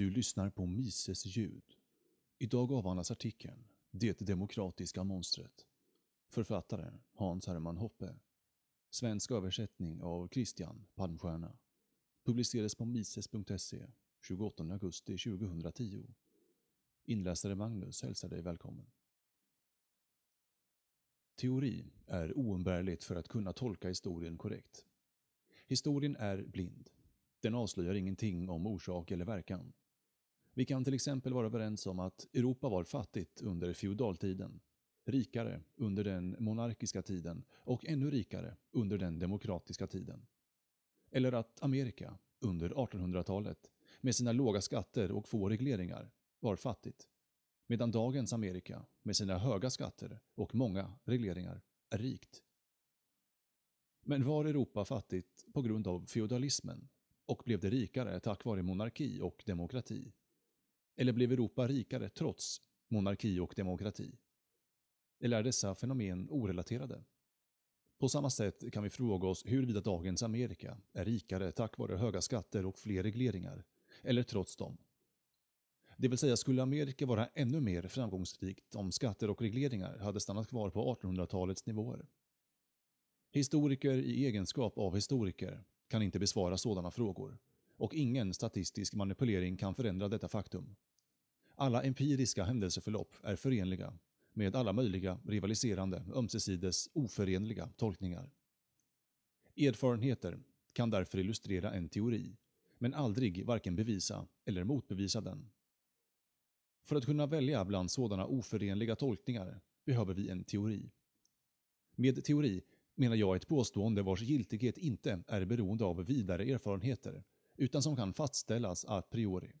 Du lyssnar på Mises ljud. Idag avhandlas artikeln Det demokratiska monstret. Författare Hans Hermann Hoppe. Svensk översättning av Christian Palmstierna. Publicerades på mises.se 28 augusti 2010. Inläsare Magnus hälsar dig välkommen. Teori är oumbärligt för att kunna tolka historien korrekt. Historien är blind. Den avslöjar ingenting om orsak eller verkan. Vi kan till exempel vara överens om att Europa var fattigt under feodaltiden, rikare under den monarkiska tiden och ännu rikare under den demokratiska tiden. Eller att Amerika under 1800-talet med sina låga skatter och få regleringar var fattigt, medan dagens Amerika med sina höga skatter och många regleringar är rikt. Men var Europa fattigt på grund av feodalismen och blev det rikare tack vare monarki och demokrati? Eller blev Europa rikare trots monarki och demokrati? Eller är dessa fenomen orelaterade? På samma sätt kan vi fråga oss huruvida dagens Amerika är rikare tack vare höga skatter och fler regleringar, eller trots dem. Det vill säga, skulle Amerika vara ännu mer framgångsrikt om skatter och regleringar hade stannat kvar på 1800-talets nivåer? Historiker i egenskap av historiker kan inte besvara sådana frågor och ingen statistisk manipulering kan förändra detta faktum. Alla empiriska händelseförlopp är förenliga med alla möjliga rivaliserande, ömsesides oförenliga tolkningar. Erfarenheter kan därför illustrera en teori, men aldrig varken bevisa eller motbevisa den. För att kunna välja bland sådana oförenliga tolkningar behöver vi en teori. Med teori menar jag ett påstående vars giltighet inte är beroende av vidare erfarenheter, utan som kan fastställas a priori.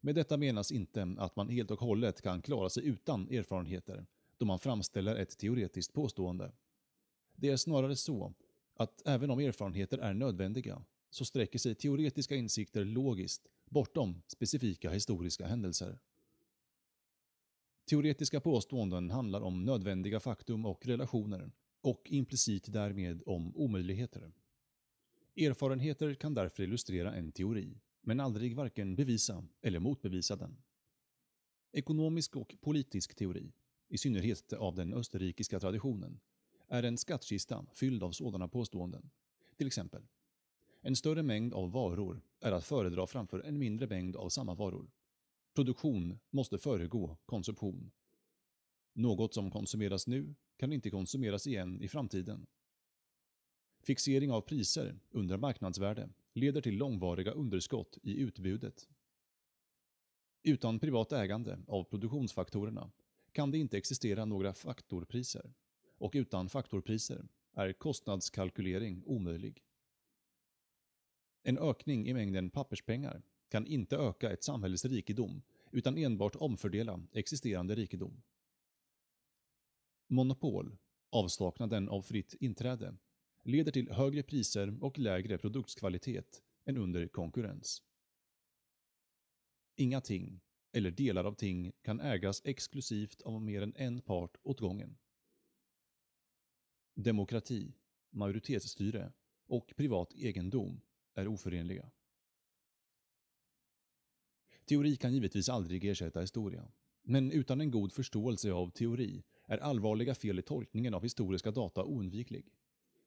Med detta menas inte att man helt och hållet kan klara sig utan erfarenheter, då man framställer ett teoretiskt påstående. Det är snarare så att även om erfarenheter är nödvändiga, så sträcker sig teoretiska insikter logiskt bortom specifika historiska händelser. Teoretiska påståenden handlar om nödvändiga faktum och relationer och implicit därmed om omöjligheter. Erfarenheter kan därför illustrera en teori, men aldrig varken bevisa eller motbevisa den. Ekonomisk och politisk teori, i synnerhet av den österrikiska traditionen, är en skattkista fylld av sådana påståenden. Till exempel, en större mängd av varor är att föredra framför en mindre mängd av samma varor. Produktion måste föregå konsumtion. Något som konsumeras nu kan inte konsumeras igen i framtiden. Fixering av priser under marknadsvärde leder till långvariga underskott i utbudet. Utan privat ägande av produktionsfaktorerna kan det inte existera några faktorpriser och utan faktorpriser är kostnadskalkylering omöjlig. En ökning i mängden papperspengar kan inte öka ett samhälles rikedom utan enbart omfördela existerande rikedom. Monopol, avsaknaden av fritt inträde, leder till högre priser och lägre produktkvalitet än under konkurrens. Inga ting, eller delar av ting, kan ägas exklusivt av mer än en part åt gången. Demokrati, majoritetsstyre och privat egendom är oförenliga. Teori kan givetvis aldrig ersätta historia, men utan en god förståelse av teori är allvarliga fel i tolkningen av historiska data oundviklig.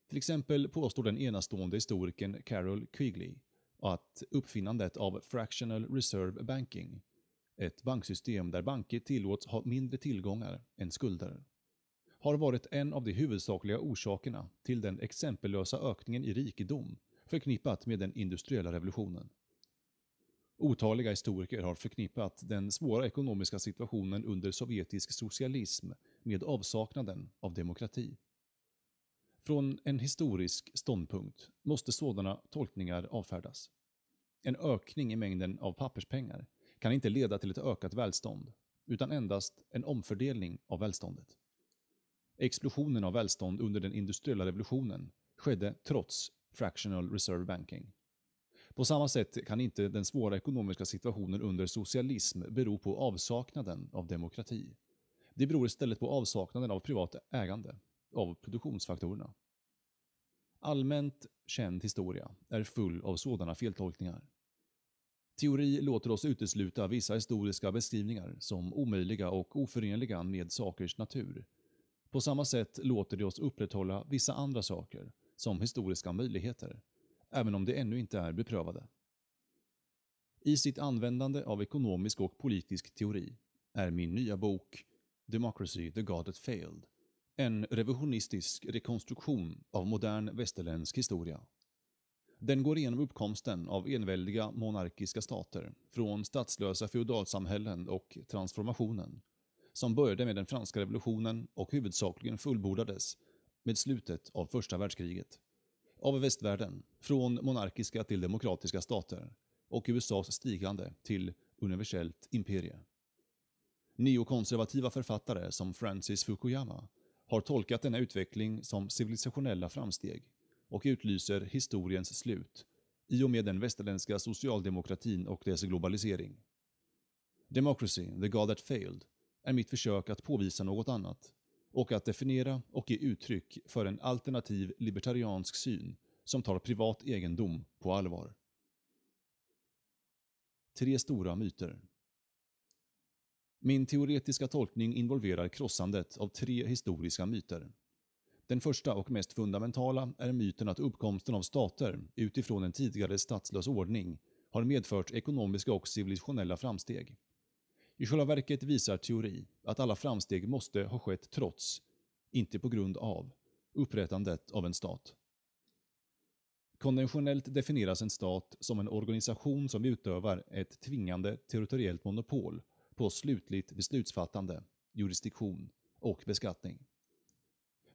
Till exempel påstår den enastående historikern Carol Quigley att uppfinnandet av Fractional Reserve Banking, ett banksystem där banker tillåts ha mindre tillgångar än skulder, har varit en av de huvudsakliga orsakerna till den exempellösa ökningen i rikedom förknippat med den industriella revolutionen. Otaliga historiker har förknippat den svåra ekonomiska situationen under sovjetisk socialism med avsaknaden av demokrati. Från en historisk ståndpunkt måste sådana tolkningar avfärdas. En ökning i mängden av papperspengar kan inte leda till ett ökat välstånd, utan endast en omfördelning av välståndet. Explosionen av välstånd under den industriella revolutionen skedde trots fractional reserve banking. På samma sätt kan inte den svåra ekonomiska situationen under socialism bero på avsaknaden av demokrati. Det beror istället på avsaknaden av privat ägande av produktionsfaktorerna. Allmänt känd historia är full av sådana feltolkningar. Teori låter oss utesluta vissa historiska beskrivningar som omöjliga och oförenliga med sakers natur. På samma sätt låter det oss upprätthålla vissa andra saker, som historiska möjligheter, även om de ännu inte är beprövade. I sitt användande av ekonomisk och politisk teori är min nya bok Democracy, the God that failed en revisionistisk rekonstruktion av modern västerländsk historia. Den går igenom uppkomsten av enväldiga monarkiska stater, från statslösa feodalsamhällen och transformationen, som började med den franska revolutionen och huvudsakligen fullbordades med slutet av första världskriget. Av västvärlden, från monarkiska till demokratiska stater och USAs stigande till universellt imperie. Neokonservativa författare som Francis Fukuyama har tolkat denna utveckling som civilisationella framsteg och utlyser historiens slut i och med den västerländska socialdemokratin och dess globalisering. Democracy, the God that failed, är mitt försök att påvisa något annat och att definiera och ge uttryck för en alternativ libertariansk syn som tar privat egendom på allvar. Tre stora myter. Min teoretiska tolkning involverar krossandet av tre historiska myter. Den första och mest fundamentala är myten att uppkomsten av stater utifrån en tidigare statslös ordning har medfört ekonomiska och civilisationella framsteg. I själva verket visar teori att alla framsteg måste ha skett trots, inte på grund av, upprättandet av en stat. Konventionellt definieras en stat som en organisation som utövar ett tvingande territoriellt monopol på slutligt beslutsfattande, jurisdiktion och beskattning.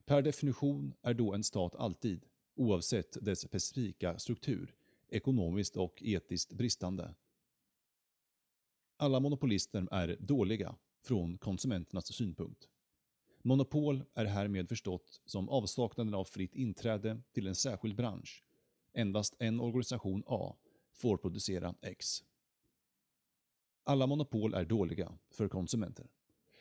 Per definition är då en stat alltid, oavsett dess specifika struktur, ekonomiskt och etiskt bristande. Alla monopolister är dåliga från konsumenternas synpunkt. Monopol är härmed förstått som avsaknaden av fritt inträde till en särskild bransch. Endast en organisation A får producera X. Alla monopol är dåliga för konsumenter.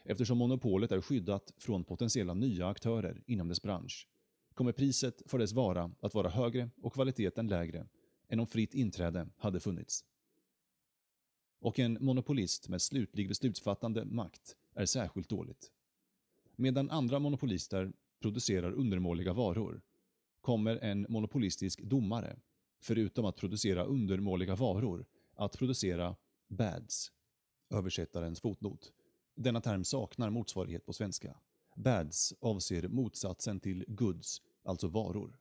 Eftersom monopolet är skyddat från potentiella nya aktörer inom dess bransch kommer priset för dess vara att vara högre och kvaliteten lägre än om fritt inträde hade funnits. Och en monopolist med slutlig beslutsfattande makt är särskilt dåligt. Medan andra monopolister producerar undermåliga varor kommer en monopolistisk domare, förutom att producera undermåliga varor, att producera bads, översättarens fotnot. Denna term saknar motsvarighet på svenska. Bads avser motsatsen till goods, alltså varor.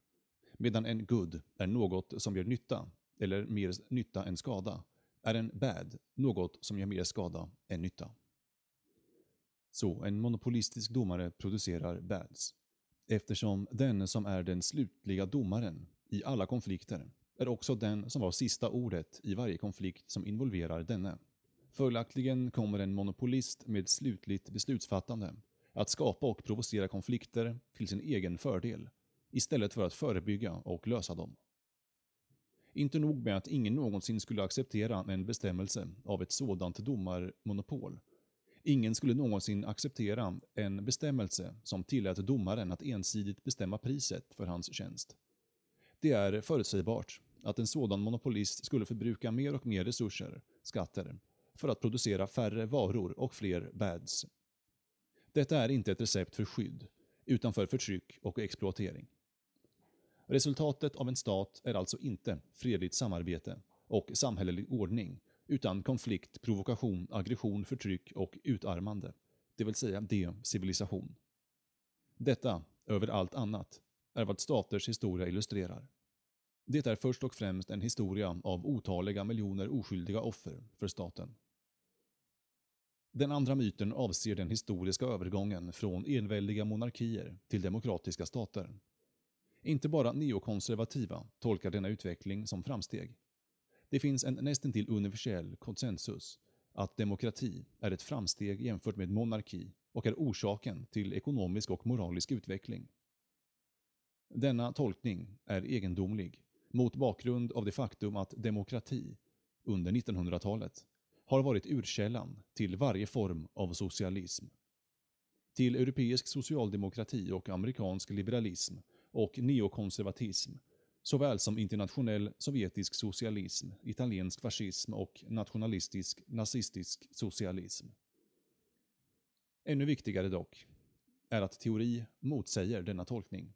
Medan en good är något som gör nytta, eller mer nytta än skada, är en bad något som gör mer skada än nytta. Så en monopolistisk domare producerar bads. Eftersom den som är den slutliga domaren i alla konflikter är också den som har sista ordet i varje konflikt som involverar denne. Följaktligen kommer en monopolist med slutligt beslutsfattande att skapa och provocera konflikter till sin egen fördel, istället för att förebygga och lösa dem. Inte nog med att ingen någonsin skulle acceptera en bestämmelse av ett sådant domarmonopol. Ingen skulle någonsin acceptera en bestämmelse som tillät domaren att ensidigt bestämma priset för hans tjänst. Det är förutsägbart att en sådan monopolist skulle förbruka mer och mer resurser, skatter, för att producera färre varor och fler bads. Detta är inte ett recept för skydd, utan för förtryck och exploatering. Resultatet av en stat är alltså inte fredligt samarbete och samhällelig ordning, utan konflikt, provokation, aggression, förtryck och utarmande, det vill säga de-civilisation. Detta, över allt annat, är vad staters historia illustrerar. Det är först och främst en historia av otaliga miljoner oskyldiga offer för staten. Den andra myten avser den historiska övergången från enväldiga monarkier till demokratiska stater. Inte bara neokonservativa tolkar denna utveckling som framsteg. Det finns en nästintill universell konsensus att demokrati är ett framsteg jämfört med monarki och är orsaken till ekonomisk och moralisk utveckling. Denna tolkning är egendomlig mot bakgrund av det faktum att demokrati under 1900-talet har varit urkällan till varje form av socialism. Till europeisk socialdemokrati och amerikansk liberalism och neokonservatism såväl som internationell sovjetisk socialism, italiensk fascism och nationalistisk nazistisk socialism. Ännu viktigare dock är att teori motsäger denna tolkning.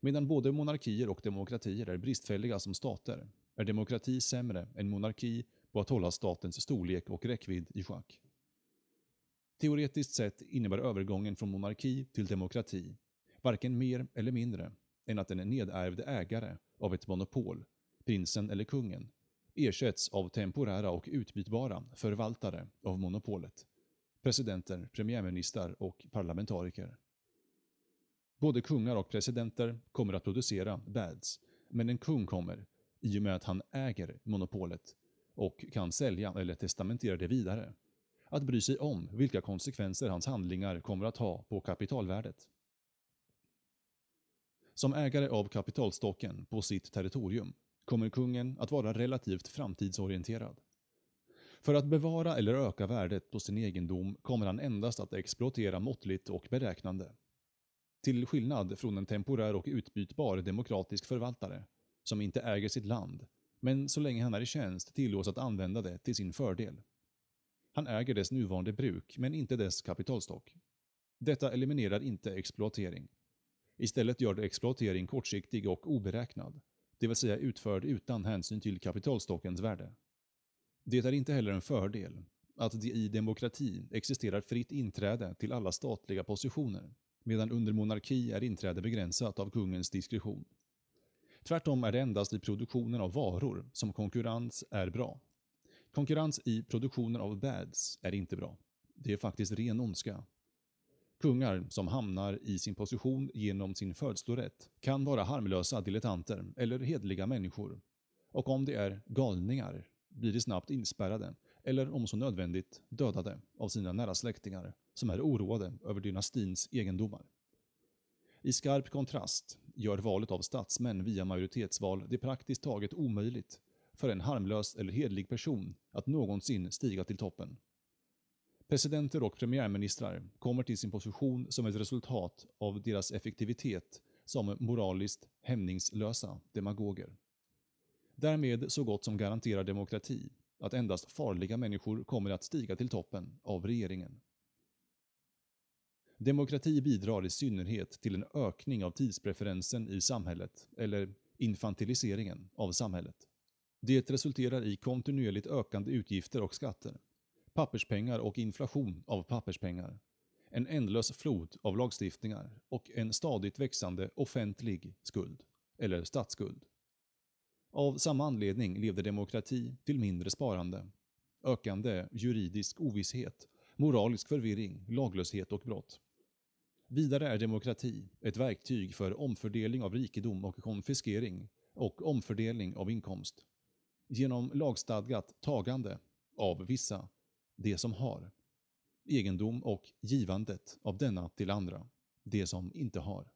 Medan både monarkier och demokratier är bristfälliga som stater är demokrati sämre än monarki på att hålla statens storlek och räckvidd i schack. Teoretiskt sett innebär övergången från monarki till demokrati varken mer eller mindre än att en nedärvd ägare av ett monopol, prinsen eller kungen, ersätts av temporära och utbytbara förvaltare av monopolet, presidenter, premiärministrar och parlamentariker. Både kungar och presidenter kommer att producera bads, men en kung kommer, i och med att han äger monopolet och kan sälja eller testamentera det vidare, att bry sig om vilka konsekvenser hans handlingar kommer att ha på kapitalvärdet. Som ägare av kapitalstocken på sitt territorium kommer kungen att vara relativt framtidsorienterad. För att bevara eller öka värdet på sin egendom kommer han endast att exploatera måttligt och beräknande. Till skillnad från en temporär och utbytbar demokratisk förvaltare, som inte äger sitt land, men så länge han är i tjänst tillåts att använda det till sin fördel. Han äger dess nuvarande bruk, men inte dess kapitalstock. Detta eliminerar inte exploatering. Istället gör det exploatering kortsiktig och oberäknad, det vill säga utförd utan hänsyn till kapitalstockens värde. Det är inte heller en fördel att det i demokrati existerar fritt inträde till alla statliga positioner, medan under monarki är inträde begränsat av kungens diskretion. Tvärtom är det endast i produktionen av varor som konkurrens är bra. Konkurrens i produktionen av bads är inte bra. Det är faktiskt ren ondska. Kungar som hamnar i sin position genom sin födslorätt kan vara harmlösa dilettanter eller hedliga människor. Och om de är galningar blir de snabbt inspärrade eller om så nödvändigt dödade av sina nära släktingar som är oroade över dynastins egendomar. I skarp kontrast gör valet av statsmän via majoritetsval det praktiskt taget omöjligt för en harmlös eller hedlig person att någonsin stiga till toppen. Presidenter och premiärministrar kommer till sin position som ett resultat av deras effektivitet som moraliskt hämningslösa demagoger. Därmed så gott som garanterar demokrati att endast farliga människor kommer att stiga till toppen av regeringen. Demokrati bidrar i synnerhet till en ökning av tidspreferensen i samhället, eller infantiliseringen av samhället. Det resulterar i kontinuerligt ökande utgifter och skatter, papperspengar och inflation av papperspengar, en ändlös flod av lagstiftningar och en stadigt växande offentlig skuld, eller statsskuld. Av samma anledning leder demokrati till mindre sparande, ökande juridisk ovisshet, moralisk förvirring, laglöshet och brott. Vidare är demokrati ett verktyg för omfördelning av rikedom och konfiskering och omfördelning av inkomst. Genom lagstadgat tagande av vissa, det som har, egendom och givandet av denna till andra, det som inte har.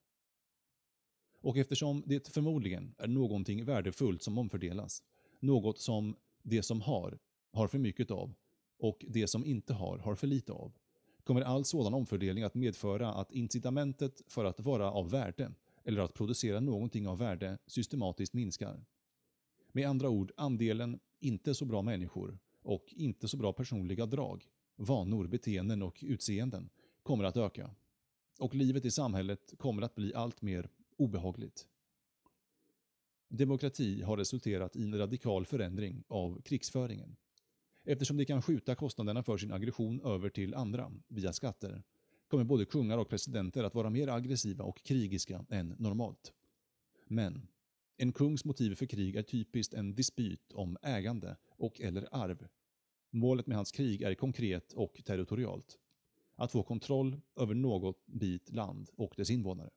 Och eftersom det förmodligen är någonting värdefullt som omfördelas, något som det som har, har för mycket av och det som inte har, har för lite av, kommer all sådan omfördelning att medföra att incitamentet för att vara av värde eller att producera någonting av värde systematiskt minskar. Med andra ord, andelen inte så bra människor och inte så bra personliga drag, vanor, beteenden och utseenden kommer att öka. Och livet i samhället kommer att bli allt mer obehagligt. Demokrati har resulterat i en radikal förändring av krigsföringen. Eftersom de kan skjuta kostnaderna för sin aggression över till andra via skatter kommer både kungar och presidenter att vara mer aggressiva och krigiska än normalt. Men en kungs motiv för krig är typiskt en dispyt om ägande och eller arv. Målet med hans krig är konkret och territorialt. Att få kontroll över något bit land och dess invånare.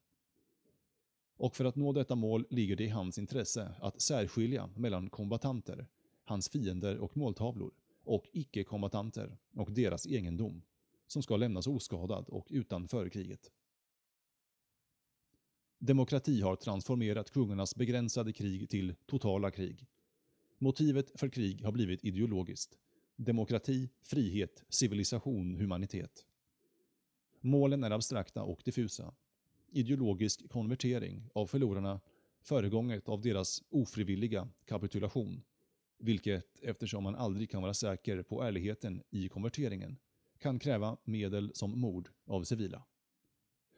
Och för att nå detta mål ligger det i hans intresse att särskilja mellan kombatanter, hans fiender och måltavlor, och icke-kombatanter och deras egendom, som ska lämnas oskadad och utan kriget. Demokrati har transformerat kungarnas begränsade krig till totala krig. Motivet för krig har blivit ideologiskt. Demokrati, frihet, civilisation, humanitet. Målen är abstrakta och diffusa. Ideologisk konvertering av förlorarna föregånget av deras ofrivilliga kapitulation, vilket, eftersom man aldrig kan vara säker på ärligheten i konverteringen, kan kräva medel som mord av civila.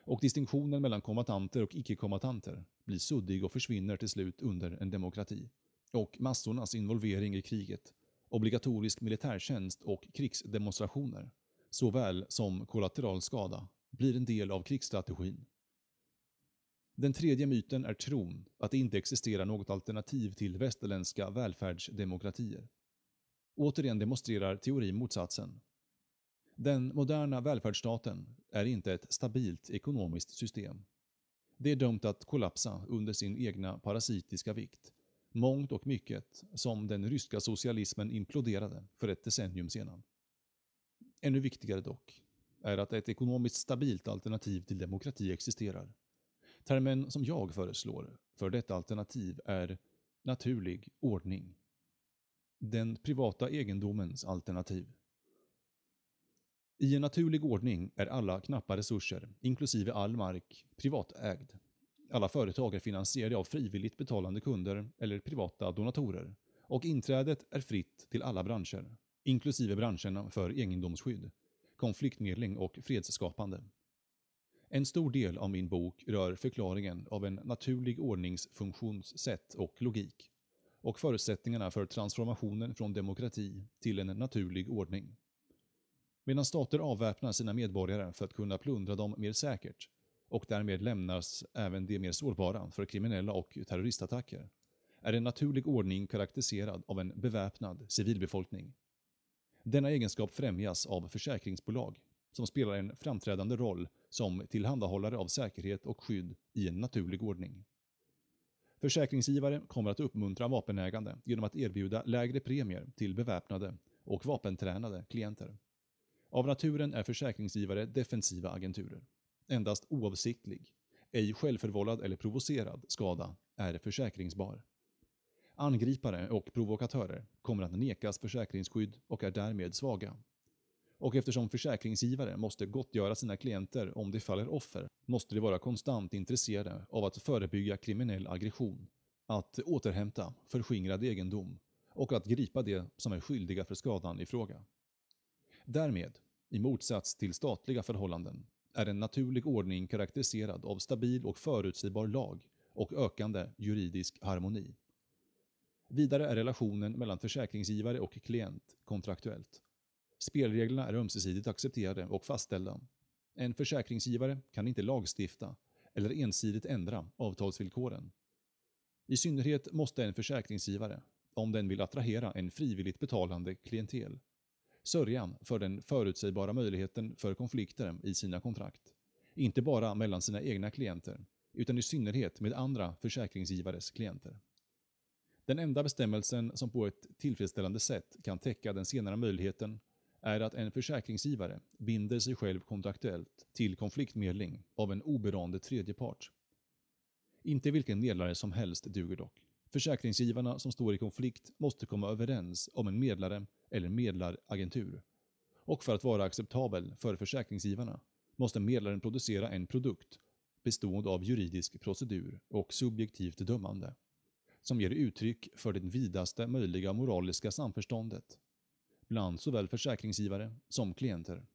Och distinktionen mellan kombatanter och icke-kombatanter blir suddig och försvinner till slut under en demokrati. Och massornas involvering i kriget, obligatorisk militärtjänst och krigsdemonstrationer, såväl som kollateral skada, blir en del av krigsstrategin. Den tredje myten är tron att det inte existerar något alternativ till västerländska välfärdsdemokratier. Återigen demonstrerar teorin motsatsen. Den moderna välfärdsstaten är inte ett stabilt ekonomiskt system. Det är dömt att kollapsa under sin egna parasitiska vikt. Mångt och mycket som den ryska socialismen imploderade för ett decennium sedan. Ännu viktigare dock är att ett ekonomiskt stabilt alternativ till demokrati existerar. Termen som jag föreslår för detta alternativ är naturlig ordning. Den privata egendomens alternativ. I en naturlig ordning är alla knappa resurser, inklusive all mark, privatägd. Alla företag är finansierade av frivilligt betalande kunder eller privata donatorer och inträdet är fritt till alla branscher, inklusive branscherna för egendomsskydd, konfliktmedling och fredsskapande. En stor del av min bok rör förklaringen av en naturlig ordnings funktionssätt och logik och förutsättningarna för transformationen från demokrati till en naturlig ordning. Medan stater avväpnar sina medborgare för att kunna plundra dem mer säkert och därmed lämnas även de mer sårbara för kriminella och terroristattacker, är en naturlig ordning karaktäriserad av en beväpnad civilbefolkning. Denna egenskap främjas av försäkringsbolag som spelar en framträdande roll som tillhandahållare av säkerhet och skydd i en naturlig ordning. Försäkringsgivare kommer att uppmuntra vapenägande genom att erbjuda lägre premier till beväpnade och vapentränade klienter. Av naturen är försäkringsgivare defensiva agenturer. Endast oavsiktlig, ej självförvållad eller provocerad skada är försäkringsbar. Angripare och provokatörer kommer att nekas försäkringsskydd och är därmed svaga. Och eftersom försäkringsgivare måste gottgöra sina klienter om de faller offer, måste de vara konstant intresserade av att förebygga kriminell aggression, att återhämta förskingrad egendom och att gripa de som är skyldiga för skadan i fråga. Därmed, i motsats till statliga förhållanden, är en naturlig ordning karaktäriserad av stabil och förutsägbar lag och ökande juridisk harmoni. Vidare är relationen mellan försäkringsgivare och klient kontraktuellt. Spelreglerna är ömsesidigt accepterade och fastställda. En försäkringsgivare kan inte lagstifta eller ensidigt ändra avtalsvillkoren. I synnerhet måste en försäkringsgivare, om den vill attrahera en frivilligt betalande klientel, sörja för den förutsägbara möjligheten för konflikter i sina kontrakt. Inte bara mellan sina egna klienter, utan i synnerhet med andra försäkringsgivares klienter. Den enda bestämmelsen som på ett tillfredsställande sätt kan täcka den senare möjligheten är att en försäkringsgivare binder sig själv kontraktuellt till konfliktmedling av en oberoende tredje part. Inte vilken medlare som helst duger dock. Försäkringsgivarna som står i konflikt måste komma överens om en medlare eller medlaragentur. Och för att vara acceptabel för försäkringsgivarna måste medlaren producera en produkt bestående av juridisk procedur och subjektivt dömande som ger uttryck för det vidaste möjliga moraliska samförståndet bland såväl försäkringsgivare som klienter.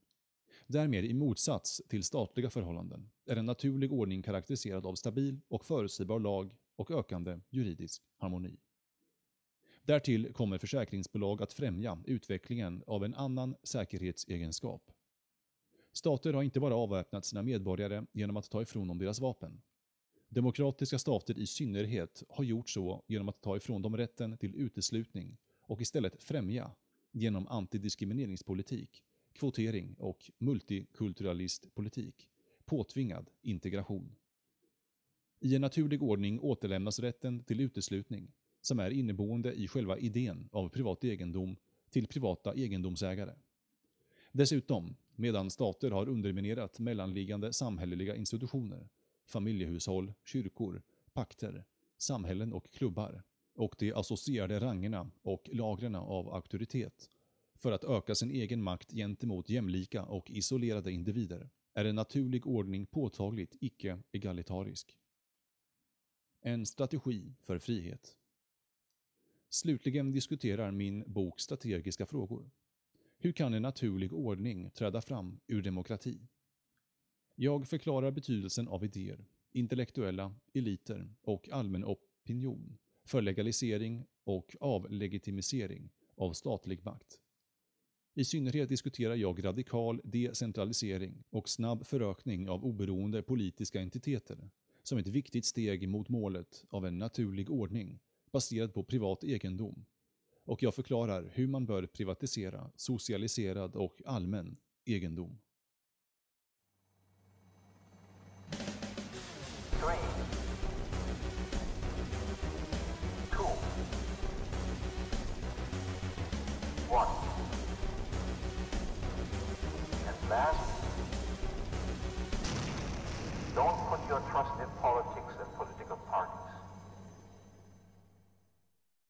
Därmed i motsats till statliga förhållanden är en naturlig ordning karaktäriserad av stabil och förutsägbar lag och ökande juridisk harmoni. Därtill kommer försäkringsbolag att främja utvecklingen av en annan säkerhetsegenskap. Stater har inte bara avväpnat sina medborgare genom att ta ifrån dem deras vapen. Demokratiska stater i synnerhet har gjort så genom att ta ifrån dem rätten till uteslutning och istället främja, genom antidiskrimineringspolitik, kvotering och multikulturalistpolitik, påtvingad integration. I en naturlig ordning återlämnas rätten till uteslutning, som är inneboende i själva idén av privat egendom, till privata egendomsägare. Dessutom, medan stater har underminerat mellanliggande samhälleliga institutioner, familjehushåll, kyrkor, pakter, samhällen och klubbar och de associerade rangerna och lagren av auktoritet för att öka sin egen makt gentemot jämlika och isolerade individer är en naturlig ordning påtagligt icke-egalitarisk. En strategi för frihet. Slutligen diskuterar min bok strategiska frågor. Hur kan en naturlig ordning träda fram ur demokrati? Jag förklarar betydelsen av idéer, intellektuella eliter och allmän opinion för legalisering och avlegitimisering av statlig makt. I synnerhet diskuterar jag radikal decentralisering och snabb förökning av oberoende politiska entiteter som ett viktigt steg mot målet av en naturlig ordning baserad på privat egendom. Och jag förklarar hur man bör privatisera socialiserad och allmän egendom. Your trust in politics